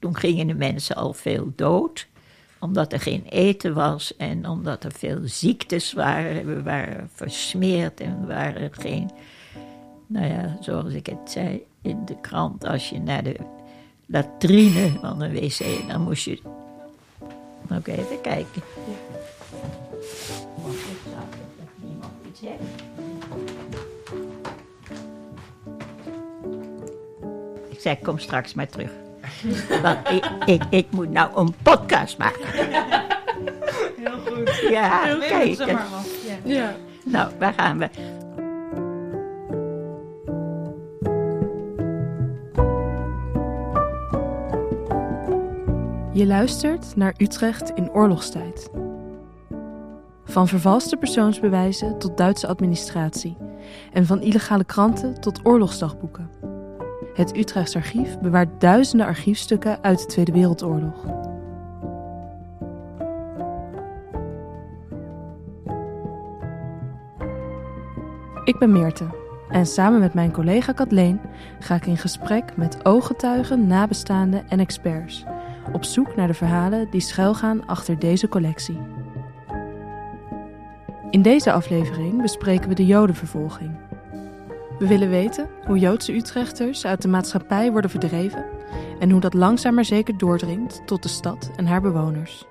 toen gingen de mensen al veel dood omdat er geen eten was en omdat er veel ziektes waren. We waren versmeerd en waren geen. Nou ja, zoals ik het zei in de krant, als je naar de latrine van een wc, dan moest je. Ook even kijken. Ik zei, kom straks maar terug. Want ik, ik, ik moet nou een podcast maken. Heel goed. Ja, Heel kijk. goed, maar af. Ja. Ja. Nou, waar gaan we? Je luistert naar Utrecht in oorlogstijd. Van vervalste persoonsbewijzen tot Duitse administratie. En van illegale kranten tot oorlogsdagboeken. Het Utrechts Archief bewaart duizenden archiefstukken uit de Tweede Wereldoorlog. Ik ben Meerte en samen met mijn collega Kathleen ga ik in gesprek met ooggetuigen, nabestaanden en experts op zoek naar de verhalen die schuilgaan achter deze collectie. In deze aflevering bespreken we de Jodenvervolging. We willen weten hoe Joodse Utrechters uit de maatschappij worden verdreven en hoe dat langzaam maar zeker doordringt tot de stad en haar bewoners.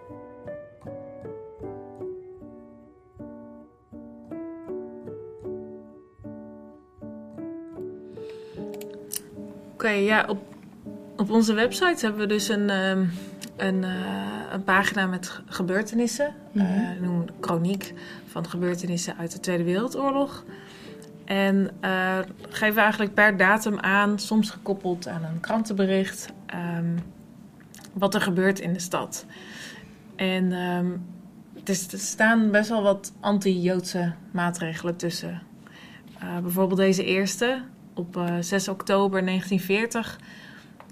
Oké, ja, op, op onze website hebben we dus een, ehm, een, eh, een pagina met ge- gebeurtenissen. Noemen het chroniek van gebeurtenissen uit de Tweede Wereldoorlog. En eh, geven eigenlijk per datum aan, soms gekoppeld aan een krantenbericht, ehm, wat er gebeurt in de stad. En ehm, er staan best wel wat anti-Joodse maatregelen tussen. Eh, bijvoorbeeld deze eerste, op eh, 6 oktober 1940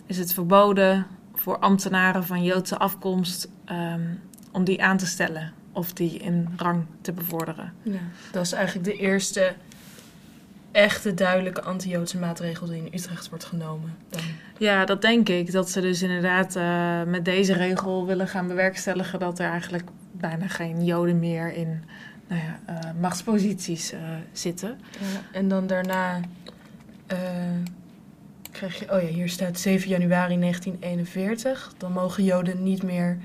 is het verboden voor ambtenaren van Joodse afkomst ehm, om die aan te stellen of die in rang te bevorderen. Ja, dat is eigenlijk de eerste echte duidelijke anti-Joodse maatregel die in Utrecht wordt genomen. Dan. Ja, dat denk ik. Dat ze dus inderdaad eh, met deze regel willen gaan bewerkstelligen dat er eigenlijk bijna geen Joden meer in nou ja, eh, machtsposities eh, zitten. Ja, en dan daarna krijg je, oh ja, hier staat 7 januari 1941. Dan mogen Joden niet meer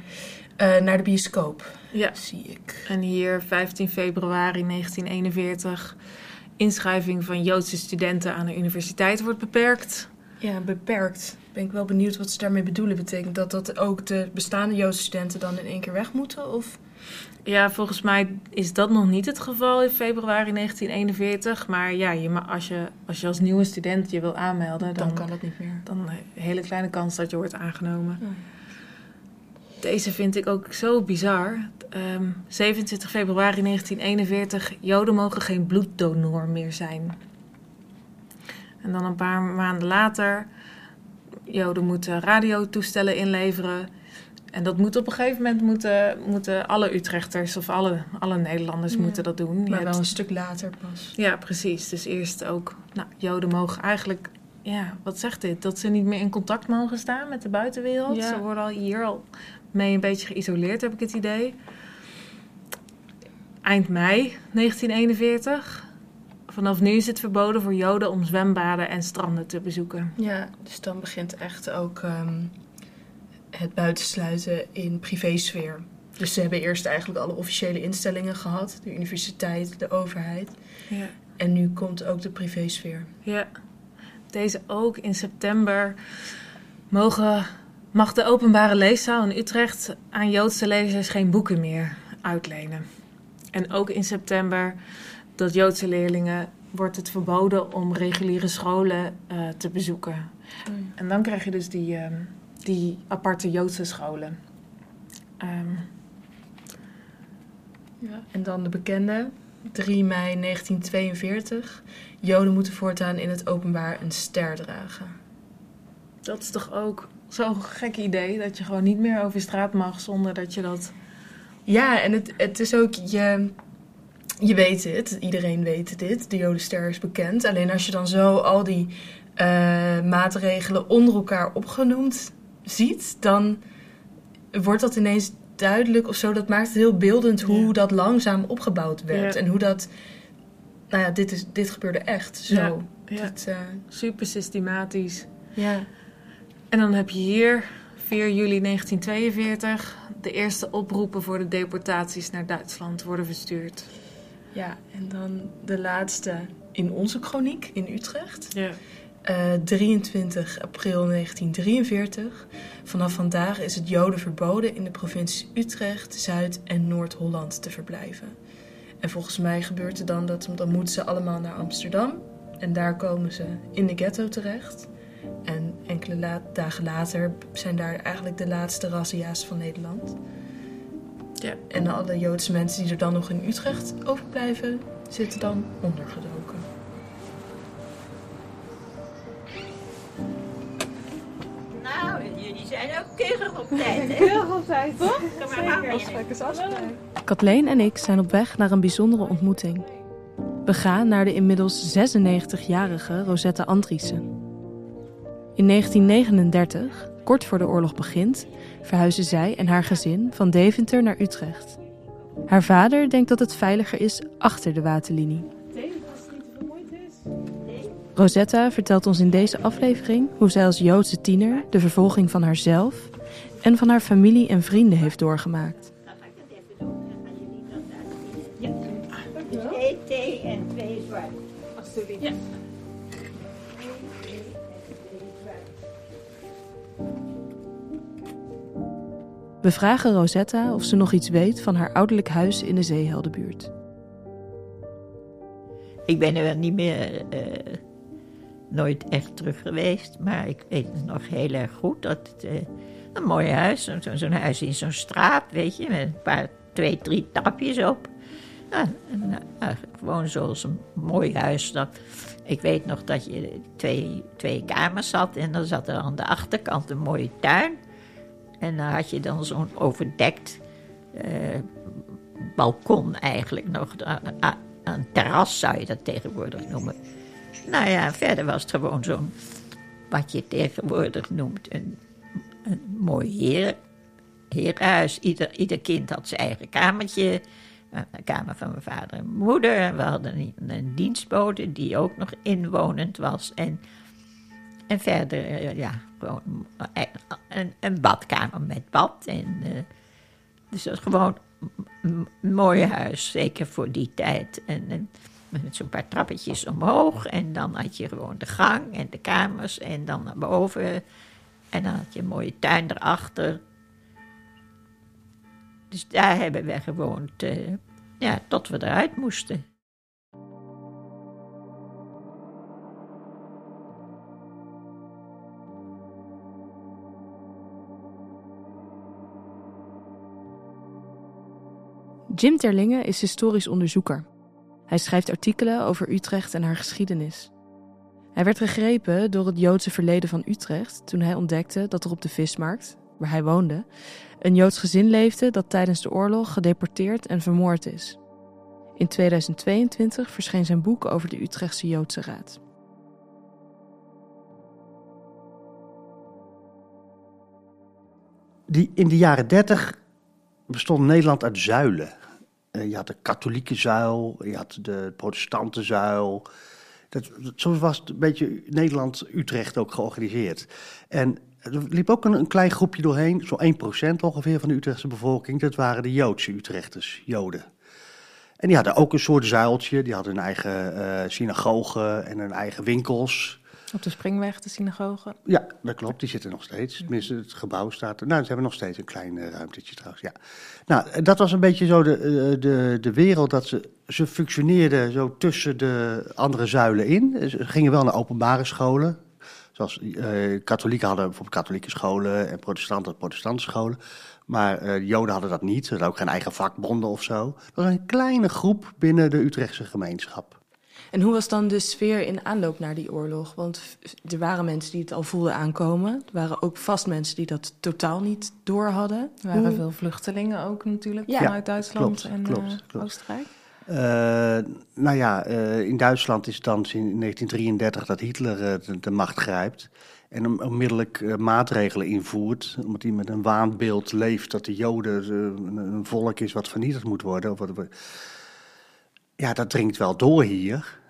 naar de bioscoop, Ja. zie ik. En hier 15 februari 1941 inschrijving van Joodse studenten aan de universiteit wordt beperkt. Ja, beperkt. Ben ik wel benieuwd wat ze daarmee bedoelen. Betekent dat dat ook de bestaande Joodse studenten dan in één keer weg moeten? Of? Ja, volgens mij is dat nog niet het geval in februari 1941. Maar ja, je, als, je, als je als nieuwe student je wil aanmelden, dan, Dan kan dat niet meer. dan een hele kleine kans dat je wordt aangenomen. Deze vind ik ook zo bizar. Ehm, 27 februari 1941, Joden mogen geen bloeddonor meer zijn. En dan een paar maanden later, Joden moeten radiotoestellen inleveren. En dat moet op een gegeven moment moeten, moeten alle Utrechters of alle, alle Nederlanders Ja. moeten dat doen. Je Maar hebt- wel een stuk later pas. ja, precies. Dus eerst ook, nou, Joden mogen eigenlijk, ja, wat zegt dit? Dat ze niet meer in contact mogen staan met de buitenwereld. Ja. Ze worden al hier al mee een beetje geïsoleerd, heb ik het idee. Eind mei 1941. Vanaf nu is het verboden voor Joden om zwembaden en stranden te bezoeken. Ja, dus dan begint echt ook ehm, het buitensluiten in privésfeer. Dus ze hebben eerst eigenlijk alle officiële instellingen gehad. De universiteit, de overheid. Ja. En nu komt ook de privésfeer. Ja, deze ook in september mogen, mag de openbare leeszaal in Utrecht aan Joodse lezers geen boeken meer uitlenen. En ook in september dat Joodse leerlingen wordt het verboden om reguliere scholen eh, te bezoeken. En dan krijg je dus die, ehm, die aparte Joodse scholen. Ehm, Ja. En dan de bekende, 3 mei 1942. Joden moeten voortaan in het openbaar een ster dragen. dat is toch ook zo'n gek idee dat je gewoon niet meer over straat mag zonder dat je dat Ja, en het, het is ook, je, je weet het, iedereen weet dit, de Jodenster is bekend. Alleen als je dan zo al die eh, maatregelen onder elkaar opgenoemd ziet, dan wordt dat ineens duidelijk of zo. Dat maakt het heel beeldend hoe Ja. dat langzaam opgebouwd werd. Ja. En hoe dat, nou ja, dit, is, dit gebeurde echt zo. Ja, ja. Dat, eh, Super systematisch. ja. En dan heb je hier 4 juli 1942 de eerste oproepen voor de deportaties naar Duitsland worden verstuurd. ja, en dan de laatste in onze chroniek in Utrecht. Ja. Eh, 23 april 1943. Vanaf vandaag is het Joden verboden in de provincies Utrecht, Zuid- en Noord-Holland te verblijven. En volgens mij gebeurt er dan dat dan moeten ze allemaal naar Amsterdam. En daar komen ze in de ghetto terecht. En enkele la- dagen later zijn daar eigenlijk de laatste razzia's van Nederland. Ja. En alle Joodse mensen die er dan nog in Utrecht overblijven, zitten dan ondergedoken. Nou, jullie zijn ook keurig op tijd, hè? Keurig op tijd, toch? Kathleen en ik zijn op weg naar een bijzondere ontmoeting. We gaan naar de inmiddels 96-jarige Rosetta Andriessen. In 1939, kort voor de oorlog begint, verhuizen zij en haar gezin van Deventer naar Utrecht. Haar vader denkt dat het veiliger is achter de waterlinie. Rosetta vertelt ons in deze aflevering hoe zij als Joodse tiener de vervolging van haarzelf en van haar familie en vrienden heeft doorgemaakt. We vragen Rosetta of ze nog iets weet van haar ouderlijk huis in de Zeeheldenbuurt. Ik ben er wel niet meer, eh, nooit echt terug geweest, maar ik weet het nog heel erg goed dat het eh, een mooi huis, zo- zo- zo'n huis in zo'n straat, weet je, met een paar, twee, drie tapjes op. Ja, gewoon zoals een mooi huis. Dat, ik weet nog dat je twee, twee kamers had en dan zat er aan de achterkant een mooie tuin. En dan had je dan zo'n overdekt eh, balkon eigenlijk nog. Een terras zou je dat tegenwoordig noemen. Nou ja, verder was het gewoon zo'n, wat je tegenwoordig noemt, een, een mooi heer, herenhuis. Ieder, ieder kind had zijn eigen kamertje. De kamer van mijn vader en moeder. We hadden een, een dienstbode die ook nog inwonend was. En, en verder, eh, ja, gewoon eh, een, een badkamer met bad. En, eh, dus dat is gewoon een mooi huis, zeker voor die tijd. En, en met zo'n paar trappetjes omhoog. En dan had je gewoon de gang en de kamers. En dan naar boven. En dan had je een mooie tuin erachter. Dus daar hebben we gewoond. eh, ja, tot we eruit moesten. Jim Terlinge is historisch onderzoeker. Hij schrijft artikelen over Utrecht en haar geschiedenis. Hij werd gegrepen door het Joodse verleden van Utrecht toen hij ontdekte dat er op de vismarkt, waar hij woonde, een Joods gezin leefde dat tijdens de oorlog gedeporteerd en vermoord is. In 2022 verscheen zijn boek over de Utrechtse Joodse Raad. Die, in de jaren dertig bestond Nederland uit zuilen. Eh, je had de katholieke zuil, je had de protestante zuil. Dat, zo was het een beetje Nederland-Utrecht ook georganiseerd. En er liep ook een, klein groepje doorheen, zo'n 1% ongeveer van de Utrechtse bevolking. Dat waren de Joodse Utrechters, Joden. En die hadden ook een soort zuiltje. Die hadden een eigen eh synagoge en een eigen winkels. Op de springweg, de synagoge. Ja, dat klopt. Die zitten nog steeds. Tenminste, het gebouw staat er. Nou, ze hebben nog steeds een klein eh, ruimtetje trouwens. Ja. Nou, dat was een beetje zo de, eh, de, de wereld dat ze, ze functioneerden zo tussen de andere zuilen in. Ze gingen wel naar openbare scholen. Zoals eh, katholieken hadden bijvoorbeeld katholieke scholen en protestanten hadden protestantse scholen. Maar eh, Joden hadden dat niet. Ze hadden ook geen eigen vakbonden of zo. Het was een kleine groep binnen de Utrechtse gemeenschap. En hoe was dan de sfeer in aanloop naar die oorlog? Want er waren mensen die het al voelden aankomen. Er waren ook vast mensen die dat totaal niet door hadden. Er waren Hoe- veel vluchtelingen ook natuurlijk Ja, vanuit Duitsland klopt, en klopt, eh, klopt. Oostenrijk. Uh, nou ja, uh, in Duitsland is het dan in 1933 dat Hitler uh, de, de, macht grijpt. En onmiddellijk maatregelen invoert. Omdat hij met een waanbeeld leeft dat de Joden een, een, volk is wat vernietigd moet worden. Of wat, ja, dat dringt wel door hier.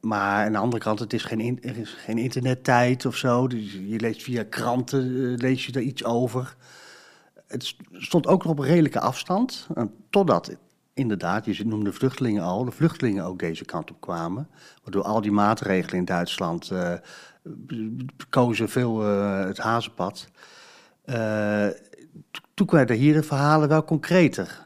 Maar aan de andere kant, het is geen, er is geen internettijd of zo. Dus je leest via kranten, lees je er iets over. Het stond ook nog op een redelijke afstand. Totdat inderdaad, je noemde vluchtelingen al, de vluchtelingen ook deze kant op kwamen. Waardoor al die maatregelen in Duitsland uh, kozen veel het hazenpad. Toen werden hier de verhalen wel concreter.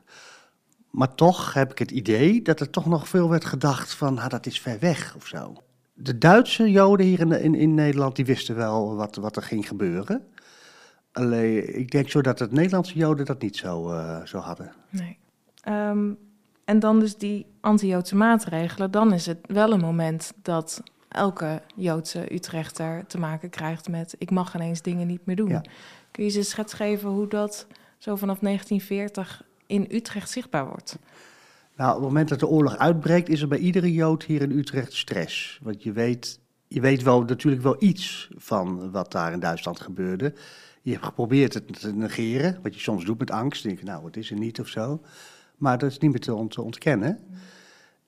Maar toch heb ik het idee dat er toch nog veel werd gedacht van, ah, dat is ver weg of zo. De Duitse Joden hier in, in, in Nederland, die wisten wel wat, wat er ging gebeuren. Alleen, ik denk zo dat het Nederlandse Joden dat niet zo, zo hadden. Nee. Um, en dan dus die anti-Joodse maatregelen, dan is het wel een moment dat elke Joodse Utrechter te maken krijgt met ik mag ineens dingen niet meer doen. Kun je eens een schets geven hoe dat zo vanaf 1940 in Utrecht zichtbaar wordt? Nou, op het moment dat de oorlog uitbreekt, is er bij iedere Jood hier in Utrecht stress. Want je weet, je weet wel natuurlijk wel iets van wat daar in Duitsland gebeurde. Je hebt geprobeerd het te negeren, wat je soms doet met angst. Denk nou, wat is er niet of zo. Maar dat is niet meer te, ontkennen.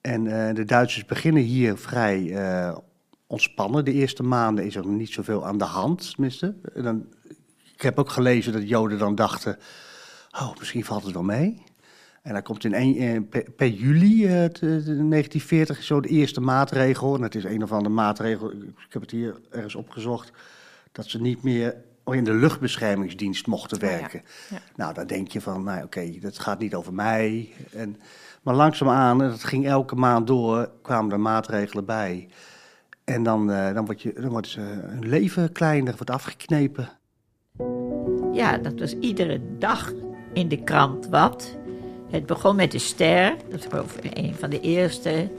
En uh, de Duitsers beginnen hier vrij uh, ontspannen. De eerste maanden is er niet zoveel aan de hand, tenminste. Dan, ik heb ook gelezen dat Joden dan dachten, oh, misschien valt het wel mee. En dan komt in een, eh, per, juli uh, 1940 zo de eerste maatregel. En het is een of andere maatregel, ik heb het hier ergens opgezocht, dat ze niet meer in de luchtbeschermingsdienst mochten werken. Ja, Nou, dan denk je van, nou oké, dat gaat niet over mij. En, maar langzaamaan, en dat ging elke maand door, kwamen er maatregelen bij. En dan, uh, dan, wordt je, dan wordt ze hun leven kleiner, wordt afgeknepen. Ja, dat was iedere dag in de krant wat. Het begon met de ster, dat was een van de eerste.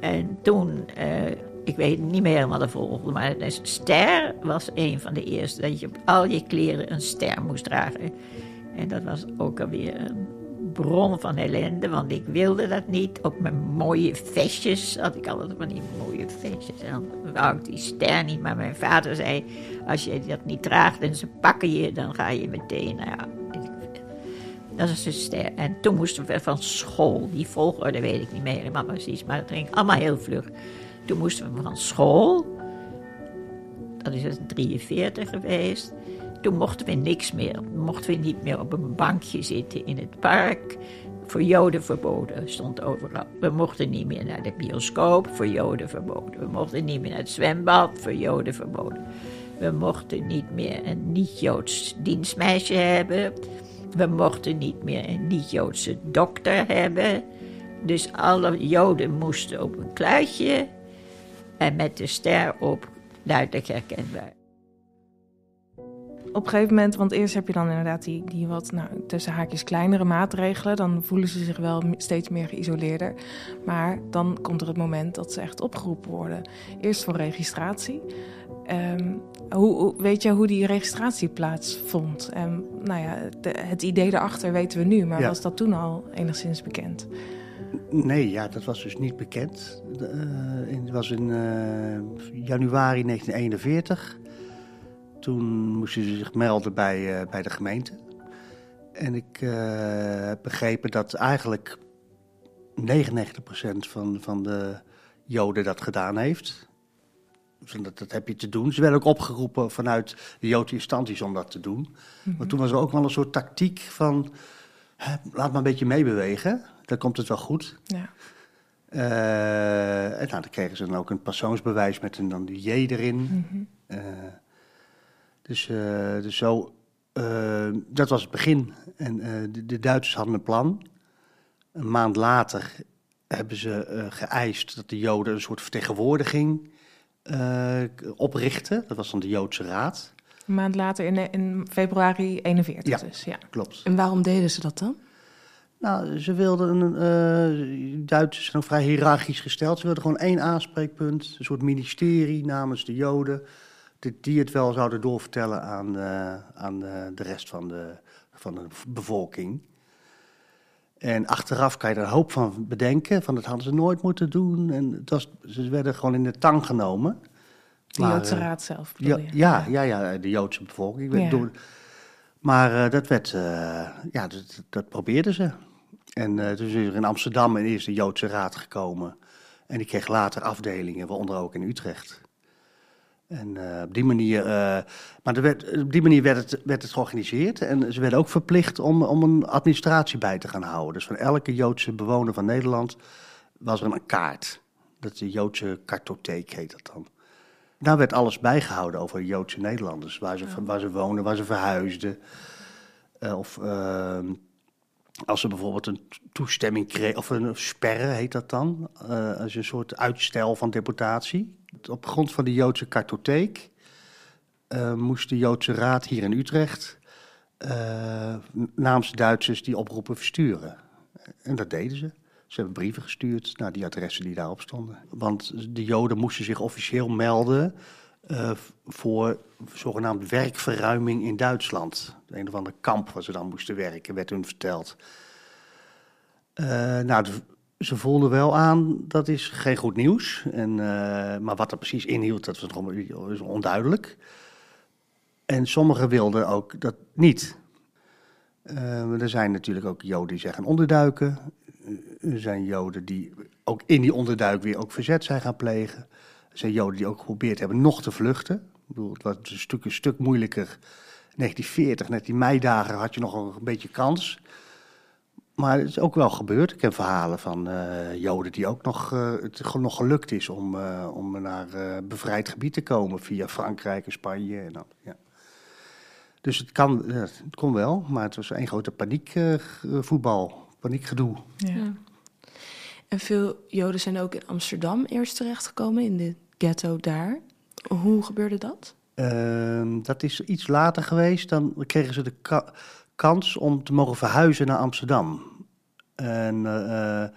En toen uh, ik weet niet meer wat de volgende, maar een ster was een van de eerste. Dat je op al je kleren een ster moest dragen. En dat was ook alweer een bron van ellende, want ik wilde dat niet. Op mijn mooie vestjes had ik altijd van die mooie vestjes. En dan wou ik die ster niet, maar mijn vader zei... als je dat niet draagt en ze pakken je, dan ga je meteen... Nou ja, dat. En toen moesten we van school, die volgorde weet ik niet meer helemaal precies... maar het ging allemaal heel vlug. Toen moesten we van school. Dat is het 43 geweest. Toen mochten we niks meer. Mochten we niet meer op een bankje zitten in het park. Voor Joden verboden, stond overal. We mochten niet meer naar de bioscoop, voor Joden verboden. We mochten niet meer naar het zwembad, voor Joden verboden. We mochten niet meer een niet-Joods dienstmeisje hebben. We mochten niet meer een niet-Joodse dokter hebben. Dus alle Joden moesten op een kluitje en met de ster op duidelijk herkenbaar. Op een gegeven moment, want eerst heb je dan inderdaad die, die wat nou, tussen haakjes kleinere maatregelen. Dan voelen ze zich wel steeds meer geïsoleerder. Maar dan komt er het moment dat ze echt opgeroepen worden. Eerst voor registratie. Um, hoe, weet je hoe die registratie plaatsvond? En nou ja, het idee daarachter weten we nu, maar was dat toen al enigszins bekend? Nee, ja, dat was dus niet bekend. Uh, het was in uh, januari 1941. Toen moesten ze zich melden bij, uh, bij de gemeente. En ik heb begrepen dat eigenlijk 99% van, van de Joden dat gedaan heeft. Dus dat, dat heb je te doen. Ze werden ook opgeroepen vanuit de Joodse instanties om dat te doen. Mm -hmm. Maar toen was er ook wel een soort tactiek van... Hè, laat maar een beetje meebewegen dan komt het wel goed. Ja. Uh, en nou, dan kregen ze dan ook een persoonsbewijs met een dan J erin. Mm uh, dus, uh, dus zo, dat was het begin. En de, de, Duitsers hadden een plan. Een maand later hebben ze geëist dat de Joden een soort vertegenwoordiging oprichten. Dat was dan de Joodse Raad. Een maand later in, in februari 41 ja, dus, ja. klopt. En waarom deden ze dat dan? Nou, ze wilden, uh, Duitsers zijn ook vrij hiërarchisch gesteld. Ze wilden gewoon één aanspreekpunt, een soort ministerie namens de Joden, die het wel zouden doorvertellen aan, uh, aan de rest van de, van de bevolking. En achteraf kan je er een hoop van bedenken, van dat hadden ze nooit moeten doen. En het was, ze werden gewoon in de tang genomen. De Maar, Joodse eh, raad zelf, Ja, ja, ja, ja, de Joodse bevolking. werd Ja. door- maar eh, dat werd, eh, ja, dat, dat probeerden ze. En toen is er in Amsterdam een eerste Joodse raad gekomen. En die kreeg later afdelingen, waaronder ook in Utrecht. En eh, op die manier, eh, maar er werd, op die manier werd het, werd het georganiseerd. En ze werden ook verplicht om, om een administratie bij te gaan houden. Dus van elke Joodse bewoner van Nederland was er een kaart. Dat is de Joodse kartotheek heet dat dan. Daar werd alles bijgehouden over Joodse Nederlanders. Waar ze, waar ze wonen, waar ze verhuisden. Eh, of ehm, als ze bijvoorbeeld een to- toestemming kregen, of een sperre heet dat dan. als je een soort uitstel van deportatie. Op grond van de Joodse kartotheek eh, moest de Joodse Raad hier in Utrecht eh, namens Duitsers die oproepen versturen. En dat deden ze. Ze hebben brieven gestuurd naar die adressen die daarop stonden. Want de Joden moesten zich officieel melden eh, voor zogenaamd werkverruiming in Duitsland. Een of ander kamp waar ze dan moesten werken, werd hun verteld. Eh, nou, de- ze voelden wel aan, dat is geen goed nieuws. En, eh, maar wat er precies inhield, dat was nog onduidelijk. En sommigen wilden ook dat niet. Eh, er zijn natuurlijk ook Joden die zeggen onderduiken. Eh, Er zijn Joden die ook in die onderduik weer ook verzet zijn gaan plegen. Er zijn Joden die ook geprobeerd hebben nog te vluchten. Ik bedoel, het was een stuk, een stuk moeilijker. 1940, net die meidagen, had je nog een beetje kans. Maar het is ook wel gebeurd. Ik ken verhalen van eh, Joden die ook nog, eh, het nog gelukt is om, eh, om naar eh, bevrijd gebied te komen via Frankrijk en Spanje. En dan, ja. Dus het, kan, het kon wel, maar het was één grote paniekvoetbal, paniekgedoe. Ja. Ja. En veel Joden zijn ook in Amsterdam eerst terechtgekomen, in de ghetto daar. Hoe gebeurde dat? Ehm, dat is iets later geweest. Dan kregen ze de ka- kans om te mogen verhuizen naar Amsterdam. En eh, eh,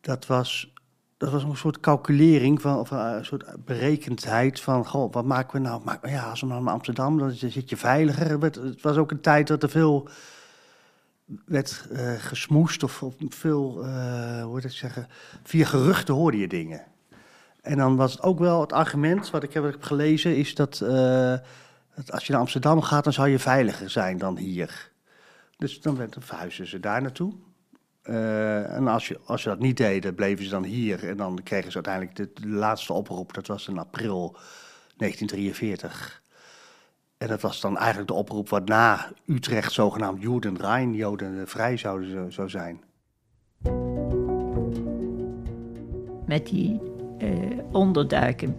dat, was, dat was een soort calculering, van, of eh, een soort berekendheid van... Goh, wat maken we nou? Maar, ja, als we nou naar Amsterdam, dan zit je veiliger. Het was ook een tijd dat er veel werd gesmoest of, veel, eh, hoe ik zeggen... Via geruchten hoorde je dingen. En dan was het ook wel het argument, wat ik heb, gelezen, is dat, als je naar Amsterdam gaat, dan zou je veiliger zijn dan hier. Dus dan werd, dan verhuisden ze daar naartoe. Eh, en als je, als je dat niet deed, bleven ze dan hier. En dan kregen ze uiteindelijk de, laatste oproep, dat was in april 1943. En dat was dan eigenlijk de oproep waarna Utrecht zogenaamd Jodenrein, Joden vrij zouden zou, zou zijn. met die eh, onderduiken.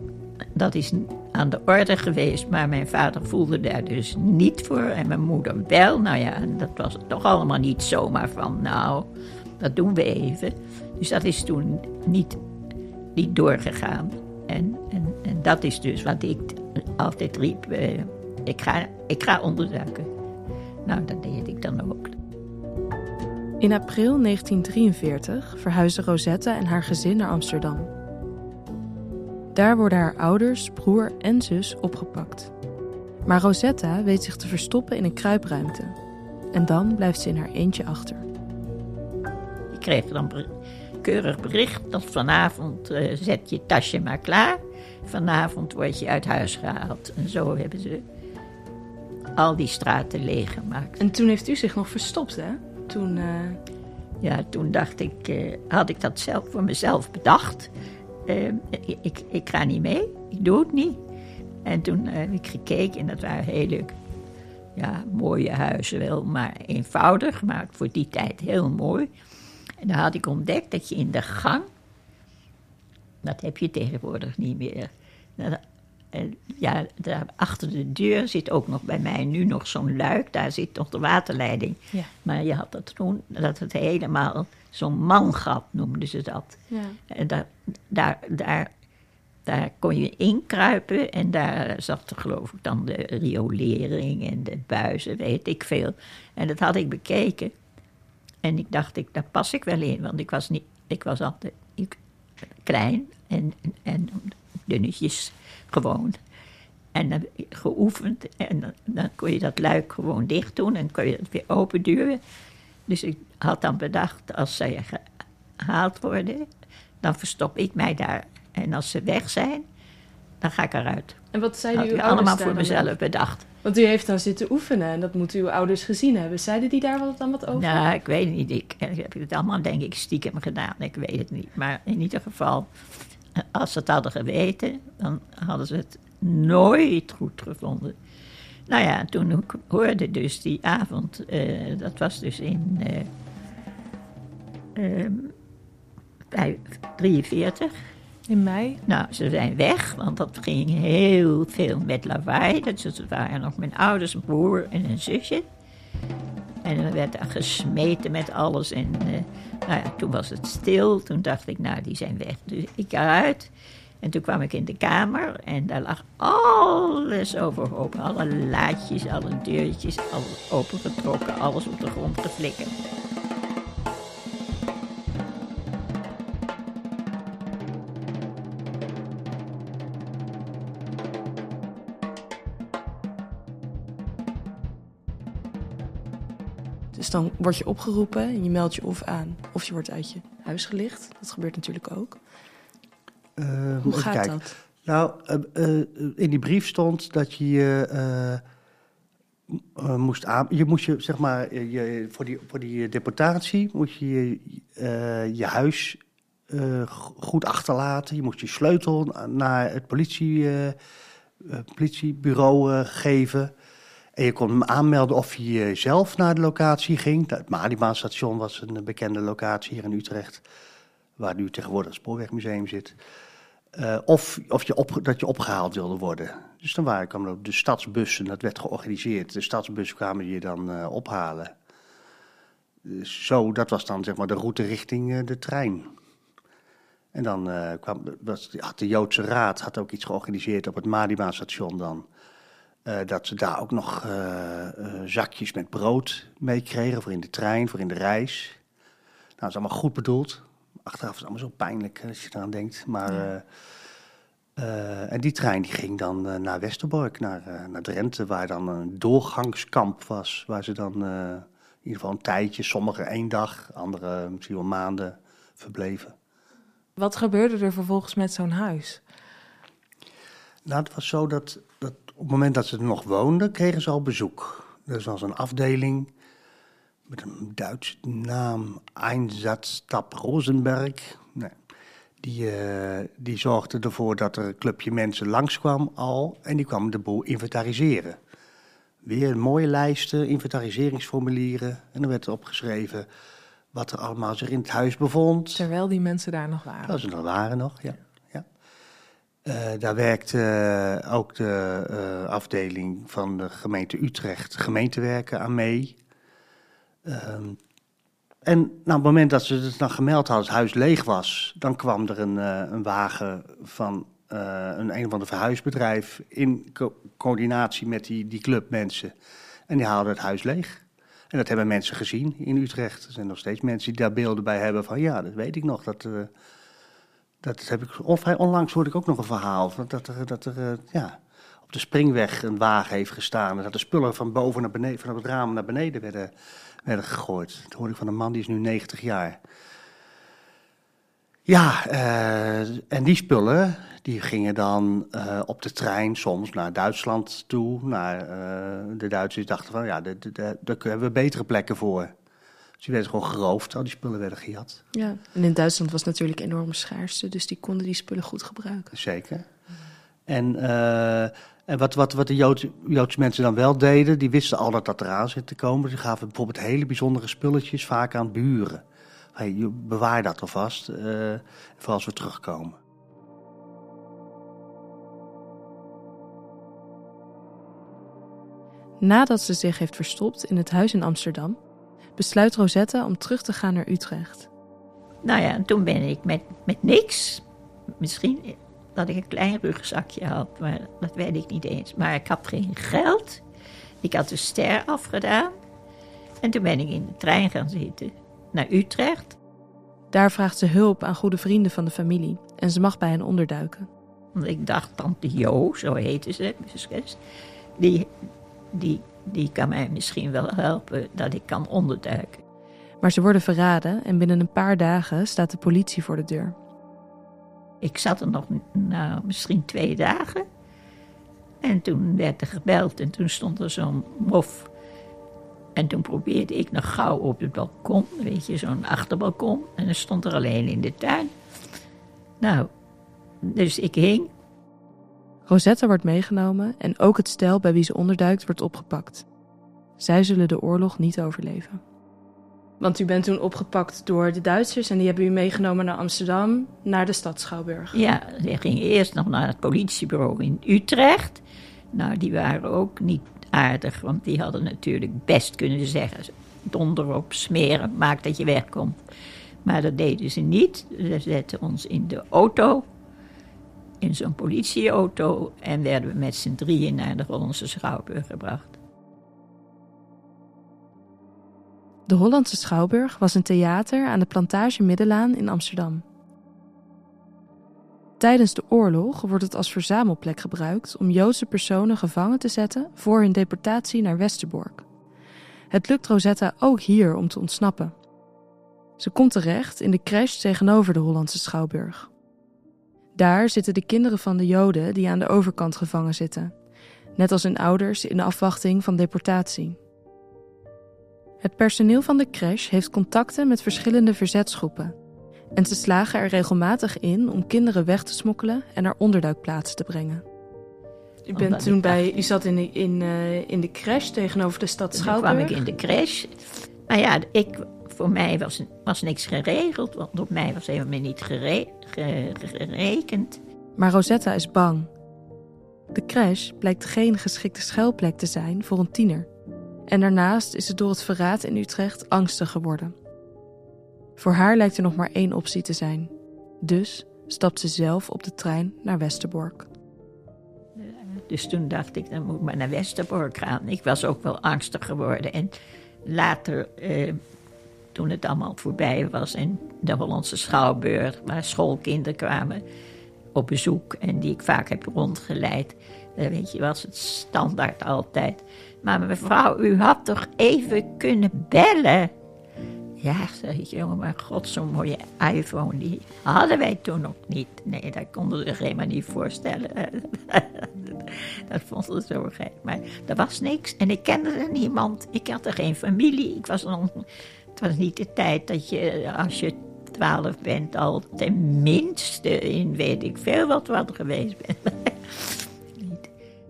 Dat is aan de orde geweest, maar mijn vader voelde daar dus niet voor en mijn moeder wel. Nou ja, dat was toch allemaal niet zomaar van, nou, dat doen we even. Dus dat is toen niet, niet doorgegaan. En, en, en dat is dus wat ik altijd riep, eh, ik, ga, ik ga onderduiken. Nou, dat deed ik dan ook. In april 1943 verhuisden Rosetta en haar gezin naar Amsterdam. Daar worden haar ouders, broer en zus opgepakt. Maar Rosetta weet zich te verstoppen in een kruipruimte. En dan blijft ze in haar eentje achter. Ik kreeg dan keurig bericht dat vanavond eh, zet je tasje maar klaar. Vanavond word je uit huis gehaald. En zo hebben ze al die straten leeggemaakt. En toen heeft u zich nog verstopt, hè? Toen. eh, Ja, toen dacht ik, eh, had ik dat zelf voor mezelf bedacht. Ik, ik, ik ga niet mee, ik doe het niet. En toen heb ik gekeken en dat waren hele ja, mooie huizen wel, maar eenvoudig, maar voor die tijd heel mooi. En dan had ik ontdekt dat je in de gang, dat heb je tegenwoordig niet meer. Eh, ja, daar achter de deur zit ook nog bij mij nu nog zo'n luik, daar zit nog de waterleiding. Ja. Maar je had dat toen, dat het helemaal zo'n mangat noemden ze dat. ja. En daar, daar, daar, daar kon je inkruipen en daar zat geloof ik dan de riolering en de buizen, weet ik veel. En dat had ik bekeken. En ik dacht, ik, daar pas ik wel in, want ik was, niet, ik was altijd ik, klein en, en dunnetjes gewoon. En dan geoefend en dan, dan kon je dat luik gewoon dicht doen en kon je het weer open duwen. Dus ik, had dan bedacht, als zij gehaald worden, dan verstop ik mij daar. En als ze weg zijn, dan ga ik eruit. En wat uw ik allemaal voor mezelf bedacht. Want u heeft daar zitten oefenen en dat moeten uw ouders gezien hebben. Zeiden die daar wat, dan wat over? Nou, ik weet niet. Ik, ik heb het allemaal, denk ik, stiekem gedaan. Ik weet het niet. Maar in ieder geval, als ze het hadden geweten, dan hadden ze het nooit goed gevonden. Nou ja, toen ik hoorde dus die avond, eh, dat was dus in eh, ehm, vijf- 43. In mei? Nou, ze zijn weg, want dat ging heel veel met lawaai. Het waren nog mijn ouders, een broer en een zusje. En er werd gesmeten met alles. En eh, nou ja, toen was het stil. Toen dacht ik, nou, die zijn weg. Dus ik eruit. En toen kwam ik in de kamer en daar lag alles overhoop. Alle laadjes, alle deurtjes, alles opengetrokken, alles op de grond geflikkerd. Dus dan word je opgeroepen en je meldt je of aan. Of je wordt uit je huis gelicht. Dat gebeurt natuurlijk ook. Eh, Hoe gaat kijken. dat? Nou, eh, eh, in die brief stond dat je je moest aan. Je moest je, zeg maar, je, voor, die, voor die deportatie moest je je, je huis go- goed achterlaten. Je moest je sleutel naar het politie, politiebureau geven. En je kon aanmelden of je zelf naar de locatie ging. Het Malibaanstation was een bekende locatie hier in Utrecht. Waar nu tegenwoordig het Spoorwegmuseum zit. Eh, of of je dat je opgehaald wilde worden. Dus dan waren, kwamen ook de stadsbussen, dat werd georganiseerd. De stadsbussen kwamen je dan eh, ophalen. Dus zo, dat was dan zeg maar de route richting eh, de trein. En dan kwam, was, had de Joodse Raad had ook iets georganiseerd op het Madibaan-station dan. Eh, dat ze daar ook nog eh, eh, zakjes met brood mee kregen voor in de trein, voor in de reis. Nou, dat is allemaal goed bedoeld. Achteraf is het allemaal zo pijnlijk als je eraan denkt. Maar, en die trein die ging dan naar Westerbork, naar, naar Drenthe, waar dan een doorgangskamp was. Waar ze dan in ieder geval een tijdje, sommigen één dag, anderen misschien wel maanden verbleven. Wat gebeurde er vervolgens met zo'n huis? Nou, het was zo dat op het moment dat ze er nog woonden, kregen ze al bezoek. Er was een afdeling met een Duitse naam, Einsatzstab Rosenberg. Nee. Die, eh, die zorgde ervoor dat er een clubje mensen langskwam al en die kwam de boel inventariseren. Weer mooie lijsten, inventariseringsformulieren en er werd erop geschreven wat er allemaal zich in het huis bevond. Terwijl die mensen daar nog waren. Dat ze er waren nog, ja. Eh, daar werkte eh, ook de eh, afdeling van de gemeente Utrecht, gemeentewerken, aan mee. Ehm, en nou, op het moment dat ze het dan gemeld hadden, het huis leeg was, dan kwam er een, een wagen van een een of ander verhuisbedrijf in co- coördinatie met die, die clubmensen. En die haalden het huis leeg. En dat hebben mensen gezien in Utrecht. Er zijn nog steeds mensen die daar beelden bij hebben van ja, dat weet ik nog. Dat, dat heb ik, vrij onlangs hoorde ik ook nog een verhaal. Dat er, dat er eh, ja, op de springweg een wagen heeft gestaan. En dat de spullen van boven naar beneden, van het raam naar beneden werden, werden gegooid. Dat hoorde ik van een man die is nu 90 jaar. Ja, eh, en die spullen die gingen dan eh, op de trein soms naar Duitsland toe. Naar, de Duitsers dachten van ja, daar hebben we betere plekken voor. Dus die werden gewoon geroofd, al die spullen werden gejat. Ja. En in Duitsland was natuurlijk enorme schaarste, dus die konden die spullen goed gebruiken. Zeker. En, eh, en wat, wat, wat de Joodse, Joodse mensen dan wel deden, die wisten al dat dat eraan zit te komen. Ze gaven bijvoorbeeld hele bijzondere spulletjes vaak aan buren. Hey, je- bewaar dat alvast, eh voor als we terugkomen. Nadat ze zich heeft verstopt in het huis in Amsterdam, besluit Rosetta om terug te gaan naar Utrecht. Nou ja, en toen ben ik met, met niks. Misschien dat ik een klein rugzakje had, maar dat weet ik niet eens. Maar ik had geen geld. Ik had de ster afgedaan. En toen ben ik in de trein gaan zitten naar Utrecht. Daar vraagt ze hulp aan goede vrienden van de familie en ze mag bij hen onderduiken. Want ik dacht, tante Jo, zo heette ze, die, die, die kan mij misschien wel helpen dat ik kan onderduiken. Maar ze worden verraden en binnen een paar dagen staat de politie voor de deur. Ik zat er nog nou, misschien twee dagen. En toen werd er gebeld en toen stond er zo'n mof. En toen probeerde ik nog gauw op het balkon, weet je, zo'n achterbalkon. En dan stond er alleen in de tuin. Nou, dus ik hing. Rosetta wordt meegenomen en ook het stel bij wie ze onderduikt wordt opgepakt. Zij zullen de oorlog niet overleven. Want u bent toen opgepakt door de Duitsers en die hebben u meegenomen naar Amsterdam, naar de stad Schouwburg. Ja, ze ging eerst nog naar het politiebureau in Utrecht. Nou, die waren ook niet aardig, want die hadden natuurlijk best kunnen zeggen: donder op, smeren, maak dat je wegkomt. Maar dat deden ze niet. Ze zetten ons in de auto, in zo'n politieauto, en werden we met z'n drieën naar de Hollandse Schouwburg gebracht. De Hollandse Schouwburg was een theater aan de Plantage Middelaan in Amsterdam. Tijdens de oorlog wordt het als verzamelplek gebruikt om Joodse personen gevangen te zetten voor hun deportatie naar Westerbork. Het lukt Rosetta ook hier om te ontsnappen. Ze komt terecht in de crash tegenover de Hollandse Schouwburg. Daar zitten de kinderen van de Joden die aan de overkant gevangen zitten, net als hun ouders in de afwachting van deportatie. Het personeel van de crash heeft contacten met verschillende verzetsgroepen. En ze slagen er regelmatig in om kinderen weg te smokkelen en naar onderduikplaatsen te brengen. U, bent toen bij, u zat in de, in, uh, in de crash tegenover de stad Schouwburg. Toen kwam ik in de crash. Maar ja, ik, voor mij was, was niks geregeld, want op mij was helemaal niet gere, gerekend. Maar Rosetta is bang. De crash blijkt geen geschikte schuilplek te zijn voor een tiener. En daarnaast is ze door het verraad in Utrecht angstig geworden. Voor haar lijkt er nog maar één optie te zijn. Dus stapt ze zelf op de trein naar Westerbork. Dus toen dacht ik, dan moet ik maar naar Westerbork gaan. Ik was ook wel angstig geworden. En later, eh, toen het allemaal voorbij was en de Hollandse Schouwburg, waar schoolkinderen kwamen op bezoek en die ik vaak heb rondgeleid, uh, weet je, was het standaard altijd. Maar mevrouw, u had toch even kunnen bellen? Ja, zeg ik, jongen, maar god, zo'n mooie iPhone, die hadden wij toen nog niet. Nee, dat konden ze zich helemaal niet voorstellen. dat vonden ze zo gek. Maar er was niks en ik kende er niemand. Ik had er geen familie. Ik was nog, het was niet de tijd dat je, als je twaalf bent, al tenminste in weet ik veel wat wat geweest bent.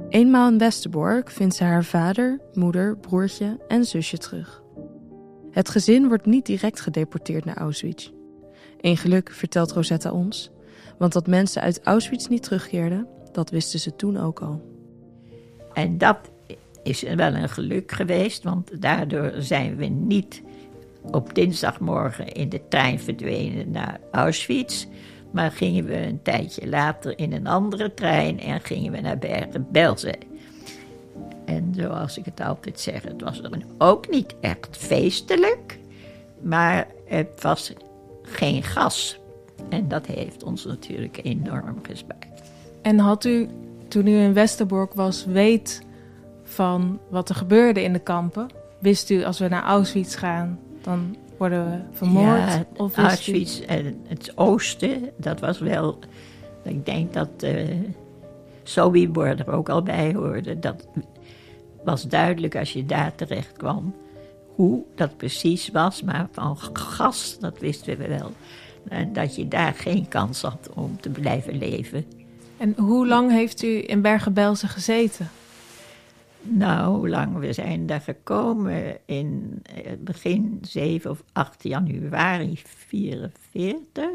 Eenmaal in Westerbork vindt ze haar vader, moeder, broertje en zusje terug. Het gezin wordt niet direct gedeporteerd naar Auschwitz. Een geluk vertelt Rosetta ons, want dat mensen uit Auschwitz niet terugkeerden, dat wisten ze toen ook al. En dat is wel een geluk geweest, want daardoor zijn we niet op dinsdagmorgen in de trein verdwenen naar Auschwitz. Maar gingen we een tijdje later in een andere trein en gingen we naar Bergen-Belzee. En zoals ik het altijd zeg, het was ook niet echt feestelijk, maar het was geen gas. En dat heeft ons natuurlijk enorm gespaard. En had u, toen u in Westerbork was, weet van wat er gebeurde in de kampen? Wist u, als we naar Auschwitz gaan, dan worden we vermoord? Ja, of Auschwitz en het oosten, dat was wel... Ik denk dat uh, Sobibor er ook al bij hoorde. Dat was duidelijk als je daar terecht kwam hoe dat precies was. Maar van gas, dat wisten we wel. En dat je daar geen kans had om te blijven leven. En hoe lang heeft u in Bergen-Belsen gezeten? Nou, hoe lang? We zijn daar gekomen in eh, begin 7 of 8 januari 44.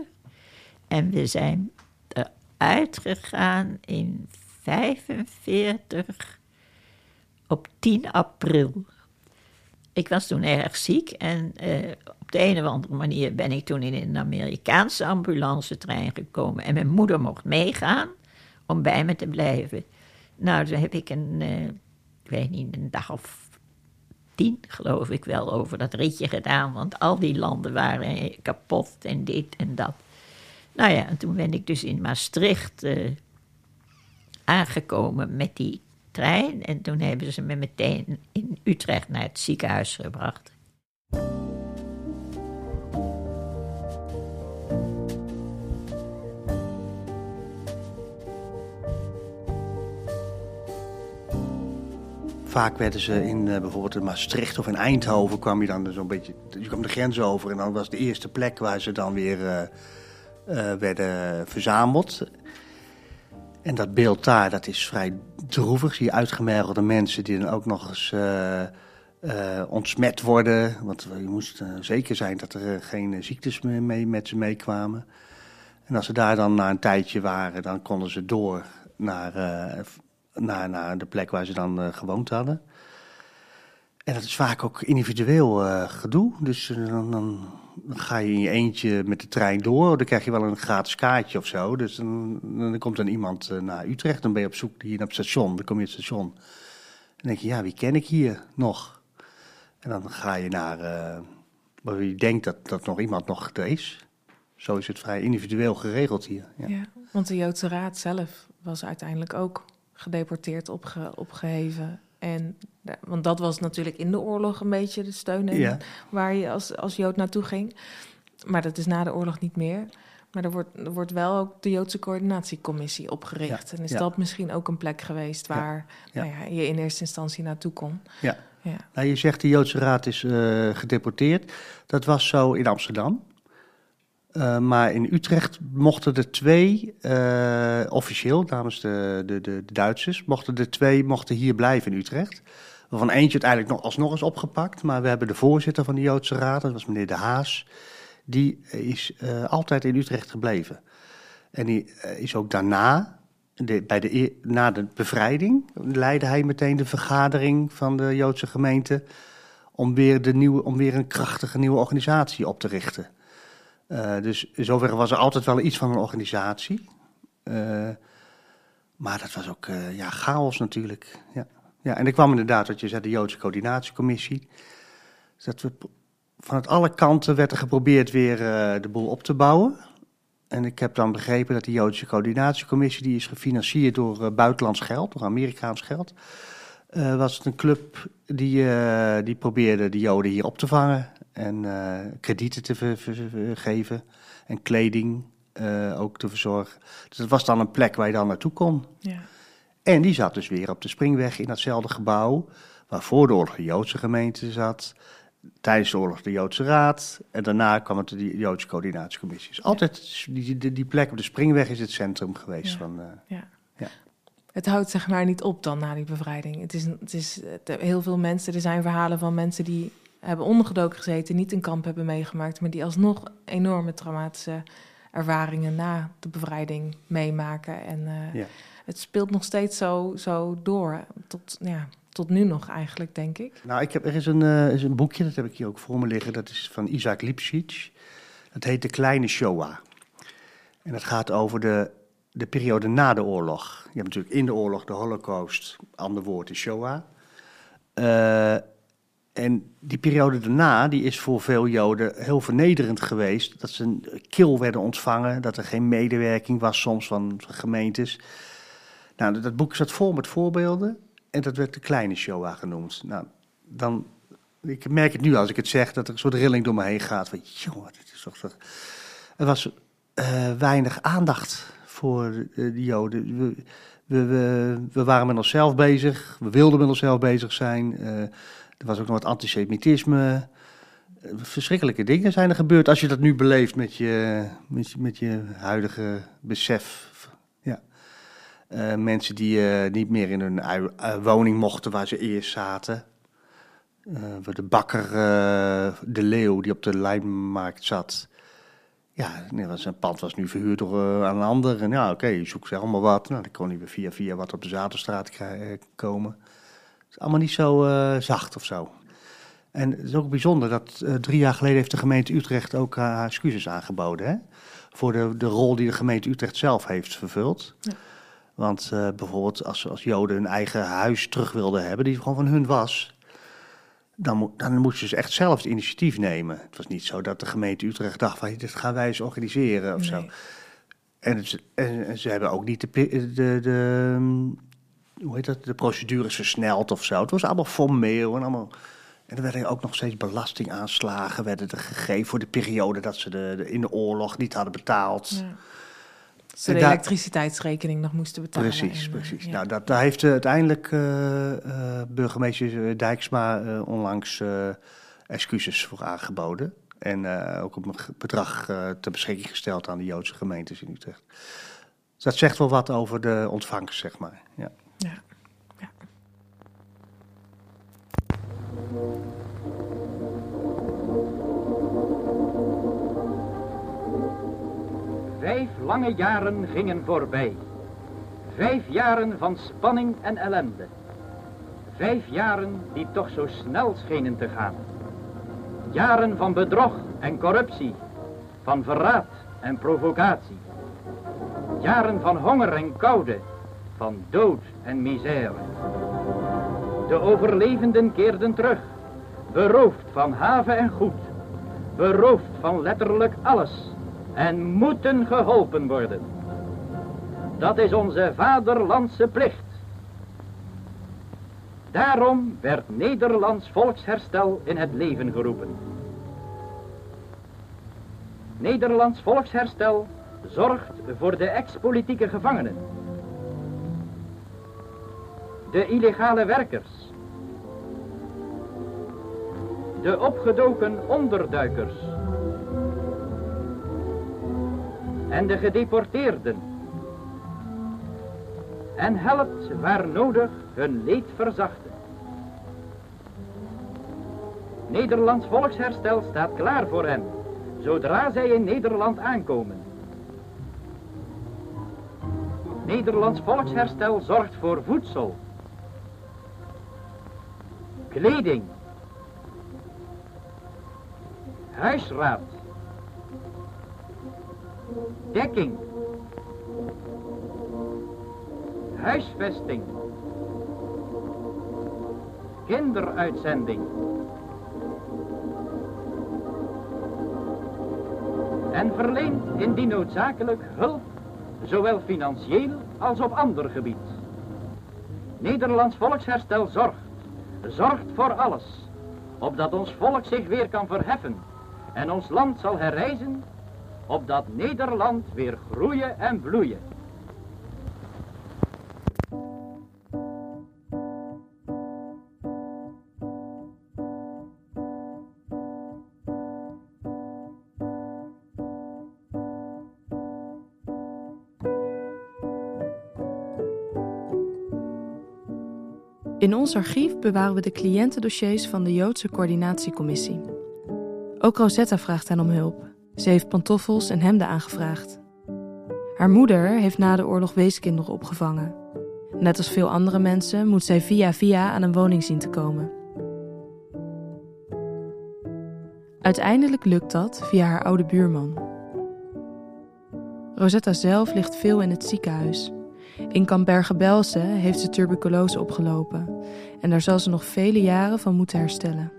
En we zijn eruit gegaan in 45 op 10 april. Ik was toen erg ziek en uh, op de een of andere manier ben ik toen in een Amerikaanse ambulancetrein gekomen. En mijn moeder mocht meegaan om bij me te blijven. Nou, toen heb ik een, uh, ik weet niet, een dag of tien, geloof ik wel, over dat ritje gedaan. Want al die landen waren kapot en dit en dat. Nou ja, en toen ben ik dus in Maastricht uh, aangekomen met die trein. En toen hebben ze me meteen in Utrecht naar het ziekenhuis gebracht. Vaak werden ze in uh, bijvoorbeeld in Maastricht of in Eindhoven kwam je dan zo'n beetje. Je kwam de grens over en dan was de eerste plek waar ze dan weer uh, uh, werden verzameld. En dat beeld daar, dat is vrij droevig. Zie uitgemergelde mensen die dan ook nog eens ontsmet worden. Want je moest zeker zijn dat er geen ziektes mee, met ze meekwamen. En als ze daar dan na een tijdje waren, dan konden ze door naar naar, naar de plek waar ze dan uh, gewoond hadden. En dat is vaak ook individueel uh, gedoe. Dus uh, dan, dan, ga je in je eentje met de trein door. Dan krijg je wel een gratis kaartje of zo. Dus dan, komt dan iemand naar Utrecht. Dan ben je op zoek hier naar het station. Dan kom je het station. Dan denk je, ja, wie ken ik hier nog? En dan ga je naar waar je denkt dat, dat nog iemand nog is. Zo is het vrij individueel geregeld hier. Ja, ja want de Joodse Raad zelf was uiteindelijk ook gedeporteerd, opge, opgeheven. En, want dat was natuurlijk in de oorlog een beetje de steun en waar je als, als Jood naartoe ging. Maar dat is na de oorlog niet meer. Maar er wordt, er wordt wel ook de Joodse Coördinatiecommissie opgericht. en is dat misschien ook een plek geweest waar Nou ja, je in eerste instantie naartoe kon? Ja. ja. Nou, je zegt de Joodse Raad is uh, gedeporteerd. Dat was zo in Amsterdam. Uh, maar in Utrecht mochten er twee, uh, officieel namens de, de, de, Duitsers, mochten er twee mochten hier blijven in Utrecht. Waarvan eentje uiteindelijk nog alsnog is opgepakt. Maar we hebben de voorzitter van de Joodse Raad, dat was meneer De Haas. Die is uh, altijd in Utrecht gebleven. En die is ook daarna, bij de, na de bevrijding, leidde hij meteen de vergadering van de Joodse gemeente. Om weer, de nieuwe, om weer een krachtige nieuwe organisatie op te richten. Uh, dus in zoverre was er altijd wel iets van een organisatie. Uh, maar dat was ook uh, ja, chaos natuurlijk. Ja. ja, en er kwam inderdaad, wat je zei, de Joodse coördinatiecommissie. Dat we, vanuit alle kanten werd er geprobeerd weer de boel op te bouwen. En ik heb dan begrepen dat die Joodse coördinatiecommissie, die is gefinancierd door buitenlands geld, door Amerikaans geld. was het een club die, die probeerde de Joden hier op te vangen en uh, kredieten te geven en kleding uh, ook te verzorgen. Dus dat was dan een plek waar je dan naartoe kon. Ja. En die zat dus weer op de Springweg in datzelfde gebouw waar voor de oorlog de Joodse gemeente zat, tijdens de oorlog de Joodse Raad en daarna kwam het de Joodse Coördinatiecommissie. Dus altijd die, die, die, plek op de Springweg is het centrum geweest ja. van... Uh, ja. ja. Het houdt zeg maar niet op dan na die bevrijding. Het is, het is heel veel mensen, er zijn verhalen van mensen die hebben ondergedoken gezeten, niet een kamp hebben meegemaakt, maar die alsnog enorme traumatische ervaringen na de bevrijding meemaken. En uh, ja. het speelt nog steeds zo, zo door, tot, ja, tot nu nog eigenlijk, denk ik. Nou, ik heb, er is een, uh, is een boekje, dat heb ik hier ook voor me liggen, dat is van Isaac Lipschitz. Dat heet De Kleine Shoah. En dat gaat over de, de periode na de oorlog. Je hebt natuurlijk in de oorlog de Holocaust, ander woord is Shoah. Uh, en die periode daarna, die is voor veel Joden heel vernederend geweest. Dat ze kil werden ontvangen, dat er geen medewerking was soms van gemeentes. Nou, dat boek zat vol met voorbeelden en dat werd de kleine Shoah genoemd. Nou, dan, ik merk het nu als ik het zeg, dat er een soort rilling door me heen gaat. Van, jongen, dit is toch... toch... Er was uh, weinig aandacht voor de, de Joden. We, we, we, waren met onszelf bezig, we wilden met onszelf bezig zijn... Uh, er was ook nog wat antisemitisme. Verschrikkelijke dingen zijn er gebeurd als je dat nu beleeft met je, met met je huidige besef. Ja. Uh, mensen die uh, niet meer in hun woning mochten waar ze eerst zaten. de bakker De Leeuw, die op de Lijnmarkt zat. Ja, zijn pand was nu verhuurd door aan een ander. En ja, oké, okay, zoek ze allemaal wat. Nou, dan kon hij weer via via wat op de Zaterstraat komen is allemaal niet zo uh, zacht of zo. En het is ook bijzonder dat uh, drie jaar geleden heeft de gemeente Utrecht ook haar excuses aangeboden. Hè? Voor de, de rol die de gemeente Utrecht zelf heeft vervuld. Ja. Want uh, bijvoorbeeld als, als Joden hun eigen huis terug wilden hebben, die gewoon van hun was, dan, dan moesten ze echt zelf het initiatief nemen. Het was niet zo dat de gemeente Utrecht dacht van dit gaan wij eens organiseren of nee. zo. En, het, en, ze hebben ook niet de, de, de, hoe heet dat, de procedures versneld of zo. Het was allemaal formeel en allemaal... En er werden ook nog steeds belastingaanslagen werden er gegeven voor de periode dat ze de, in de oorlog niet hadden betaald. Ja. Ze de daar- elektriciteitsrekening nog moesten betalen. Precies, en, eh, precies. ja. Nou, dat, daar heeft eh, uiteindelijk eh, burgemeester Dijksma onlangs excuses voor aangeboden. En ook op een bedrag ter beschikking gesteld aan de Joodse gemeentes in Utrecht. Dus dat zegt wel wat over de ontvangst, zeg maar. Ja. Ja. Ja. Vijf lange jaren gingen voorbij. Vijf jaren van spanning en ellende. Vijf jaren die toch zo snel schenen te gaan. Jaren van bedrog en corruptie, van verraad en provocatie. Jaren van honger en koude, van dood en misère. De overlevenden keerden terug, beroofd van haven en goed, beroofd van letterlijk alles en moeten geholpen worden. Dat is onze vaderlandse plicht. Daarom werd Nederlands volksherstel in het leven geroepen. Nederlands volksherstel zorgt voor de ex-politieke gevangenen, de illegale werkers, de opgedoken onderduikers en de gedeporteerden. En helpt waar nodig hun leed verzachten. Nederlands volksherstel staat klaar voor hen, zodra zij in Nederland aankomen. Nederlands volksherstel zorgt voor voedsel, kleding, huisraad, dekking, huisvesting, kinderuitzending. En verleent indien noodzakelijk hulp, zowel financieel als op ander gebied. Nederlands volksherstel zorgt, zorgt voor alles, opdat ons volk zich weer kan verheffen en ons land zal herrijzen opdat Nederland weer groeien en bloeien. In ons archief bewaren we de cliëntendossiers van de Joodse Coördinatiecommissie. Ook Rosetta vraagt hen om hulp. Ze heeft pantoffels en hemden aangevraagd. Haar moeder heeft na de oorlog weeskinderen opgevangen. Net als veel andere mensen moet zij via via aan een woning zien te komen. Uiteindelijk lukt dat via haar oude buurman. Rosetta zelf ligt veel in het ziekenhuis. In Kamp Bergen-Belsen heeft ze tuberculose opgelopen en daar zal ze nog vele jaren van moeten herstellen.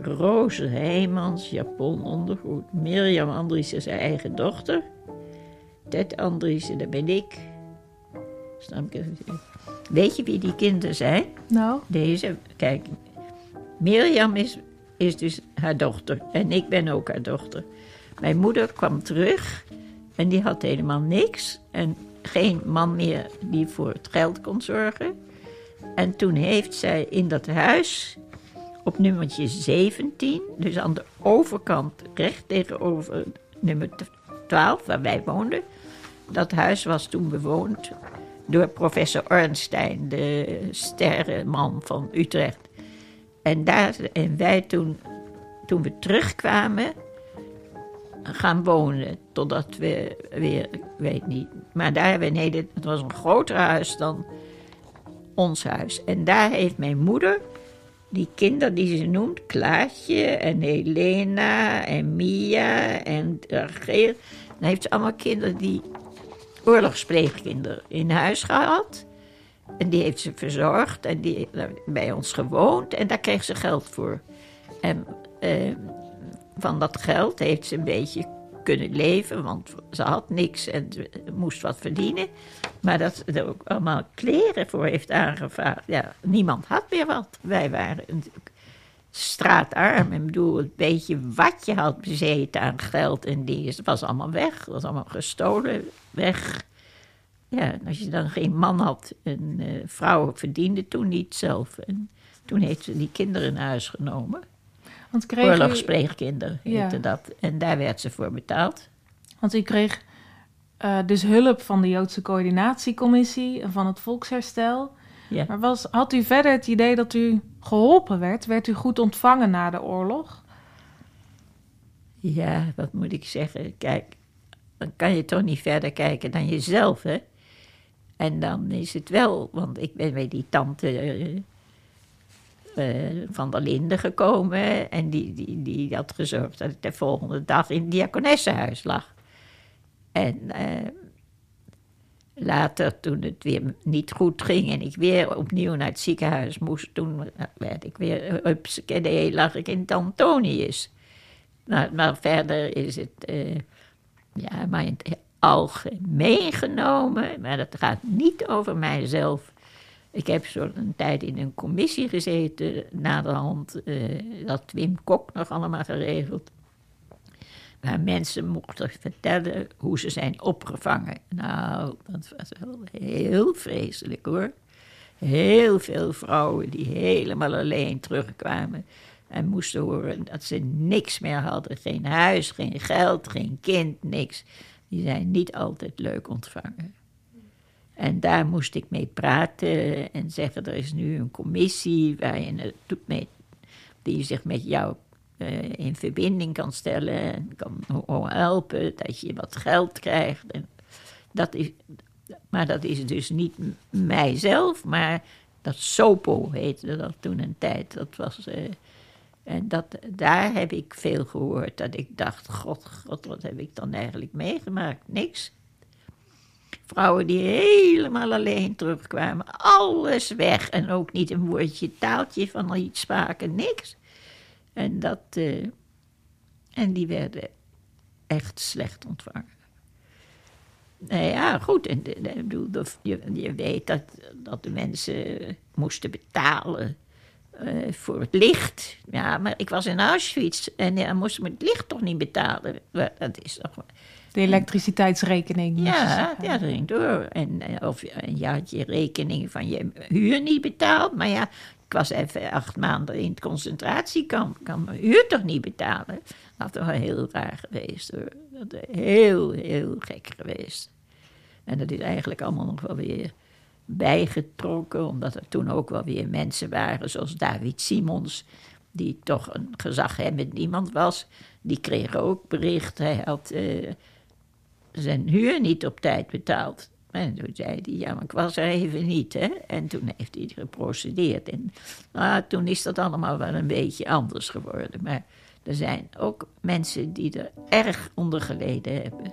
Roze Heijmans, Japon ondergoed. Mirjam Andriessen, zijn eigen dochter. Ted Andriessen, dat ben ik. Snap je? Weet je wie die kinderen zijn? Nou, Deze, kijk. Mirjam is, is dus haar dochter. En ik ben ook haar dochter. Mijn moeder kwam terug. En die had helemaal niks. En geen man meer die voor het geld kon zorgen. En toen heeft zij in dat huis op nummertje 17, dus aan de overkant, recht tegenover nummer 12, waar wij woonden. Dat huis was toen bewoond door professor Ornstein, de sterrenman van Utrecht. En, daar, en wij toen, toen we terugkwamen, gaan wonen. Totdat we weer, ik weet niet. Maar daar hebben we, nee, dit- het was een groter huis dan ons huis. En daar heeft mijn moeder die kinderen die ze noemt, Klaasje en Helena en Mia en Rachel. Dan heeft ze allemaal kinderen die oorlogspleegkinderen in huis gehad. En die heeft ze verzorgd en die bij ons gewoond en daar kreeg ze geld voor. En eh, van dat geld heeft ze een beetje kunnen leven, want ze had niks en moest wat verdienen. Maar dat ze er ook allemaal kleren voor heeft aangevraagd. Ja, niemand had meer wat. Wij waren natuurlijk straatarm. Ik bedoel, het beetje wat je had bezeten aan geld en dingen, het was allemaal weg. Het was allemaal gestolen, weg. Ja, als je dan geen man had en eh, vrouwen verdienden toen niet zelf. En toen heeft ze die kinderen naar huis genomen. Want kreeg Ja. heette dat. En daar werd ze voor betaald. want u kreeg eh, dus hulp van de Joodse coördinatiecommissie en van het Volksherstel. Ja. Maar was, had u verder het idee dat u geholpen werd? Werd u goed ontvangen na de oorlog? Ja, wat moet ik zeggen? Kijk, dan kan je toch niet verder kijken dan jezelf, hè? En dan is het wel, want ik ben bij die tante eh, eh, van der Linde gekomen en die, die, die had gezorgd dat ik de volgende dag in het diakonessenhuis lag. En eh, later, toen het weer niet goed ging en ik weer opnieuw naar het ziekenhuis moest, toen werd ik weer, hupsakee, lag ik in het Antonius. Maar verder is het, eh, ja, maar in het algemeen genomen, maar dat gaat niet over mijzelf. Ik heb zo'n tijd in een commissie gezeten, naderhand, eh dat Wim Kok nog allemaal geregeld. Waar mensen mochten vertellen hoe ze zijn opgevangen. Nou, dat was wel heel vreselijk hoor. Heel veel vrouwen die helemaal alleen terugkwamen. En moesten horen dat ze niks meer hadden. Geen huis, geen geld, geen kind, niks. Die zijn niet altijd leuk ontvangen. En daar moest ik mee praten en zeggen: er is nu een commissie waar je mee, die zich met jou eh, in verbinding kan stellen en kan helpen, dat je wat geld krijgt. En dat is, maar dat is dus niet mijzelf, maar dat SOPO heette dat toen een tijd. Dat was, eh, en dat, daar heb ik veel gehoord, dat ik dacht, god, god, wat heb ik dan eigenlijk meegemaakt? Niks. Vrouwen die helemaal alleen terugkwamen, alles weg. En ook niet een woordje, taaltje van iets spraken, niks. En, dat, eh, en die werden echt slecht ontvangen. Nou ja, goed. En de, je, je weet dat, dat de mensen moesten betalen eh, voor het licht. Ja, maar ik was in Auschwitz en ja, moesten we het licht toch niet betalen. Dat is toch... De elektriciteitsrekening. Ja, ja, dat ging door. En, eh, of je had je rekening van je huur niet betaald. Maar ja, ik was even acht maanden in het concentratiekamp. Ik kan mijn huur toch niet betalen? Dat wel heel raar geweest hoor. Dat is heel, heel gek geweest. En dat is eigenlijk allemaal nog wel weer bijgetrokken. Omdat er toen ook wel weer mensen waren zoals David Simons. Die toch een gezaghebbend iemand was. Die kreeg ook bericht. Hij had... eh, zijn huur niet op tijd betaald. En toen zei hij, ja, maar ik was er even niet, hè. En toen heeft hij geprocedeerd. En ah, toen is dat allemaal wel een beetje anders geworden. Maar er zijn ook mensen die er erg onder geleden hebben.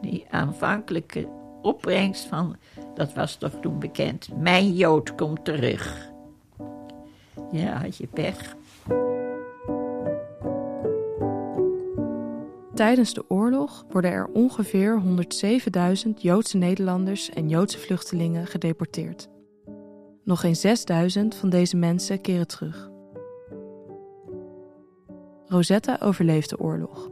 Die aanvankelijke opbrengst van, dat was toch toen bekend, mijn Jood komt terug. Ja, had je pech. Tijdens de oorlog worden er ongeveer 107.000 Joodse Nederlanders en Joodse vluchtelingen gedeporteerd. Nog geen 6.000 van deze mensen keren terug. Rosetta overleeft de oorlog.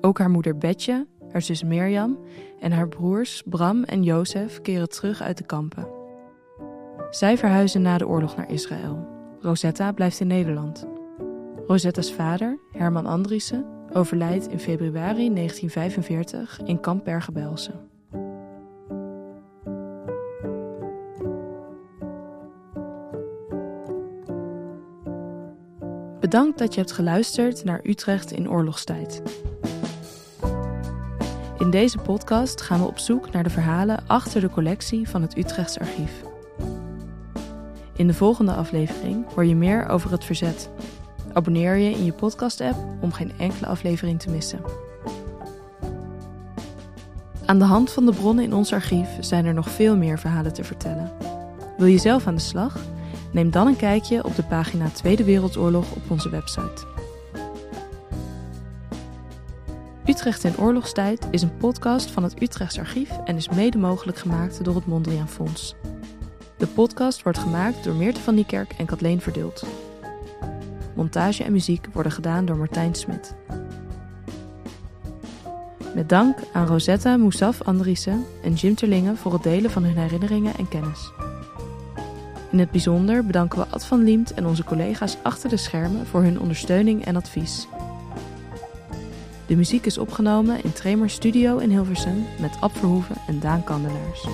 Ook haar moeder Betje, haar zus Mirjam en haar broers Bram en Jozef keren terug uit de kampen. Zij verhuizen na de oorlog naar Israël. Rosetta blijft in Nederland. Rosetta's vader, Herman Andriessen, overlijdt in februari 1945 in kamp Bergen-Belsen. Bedankt dat je hebt geluisterd naar Utrecht in oorlogstijd. In deze podcast gaan we op zoek naar de verhalen achter de collectie van het Utrechts Archief. In de volgende aflevering hoor je meer over het verzet. Abonneer je in je podcast-app om geen enkele aflevering te missen. Aan de hand van de bronnen in ons archief zijn er nog veel meer verhalen te vertellen. Wil je zelf aan de slag? Neem dan een kijkje op de pagina Tweede Wereldoorlog op onze website. Utrecht in oorlogstijd is een podcast van het Utrechts Archief en is mede mogelijk gemaakt door het Mondriaan Fonds. De podcast wordt gemaakt door Meerte van Niekerk en Kathleen Verdult. Montage en muziek worden gedaan door Martijn Smit. Met dank aan Rosetta Moussaf Andriessen en Jim Terlingen voor het delen van hun herinneringen en kennis. In het bijzonder bedanken we Ad van Liemt en onze collega's achter de schermen voor hun ondersteuning en advies. De muziek is opgenomen in Tremor Studio in Hilversum met Ab Verhoeven en Daan Kandelaars.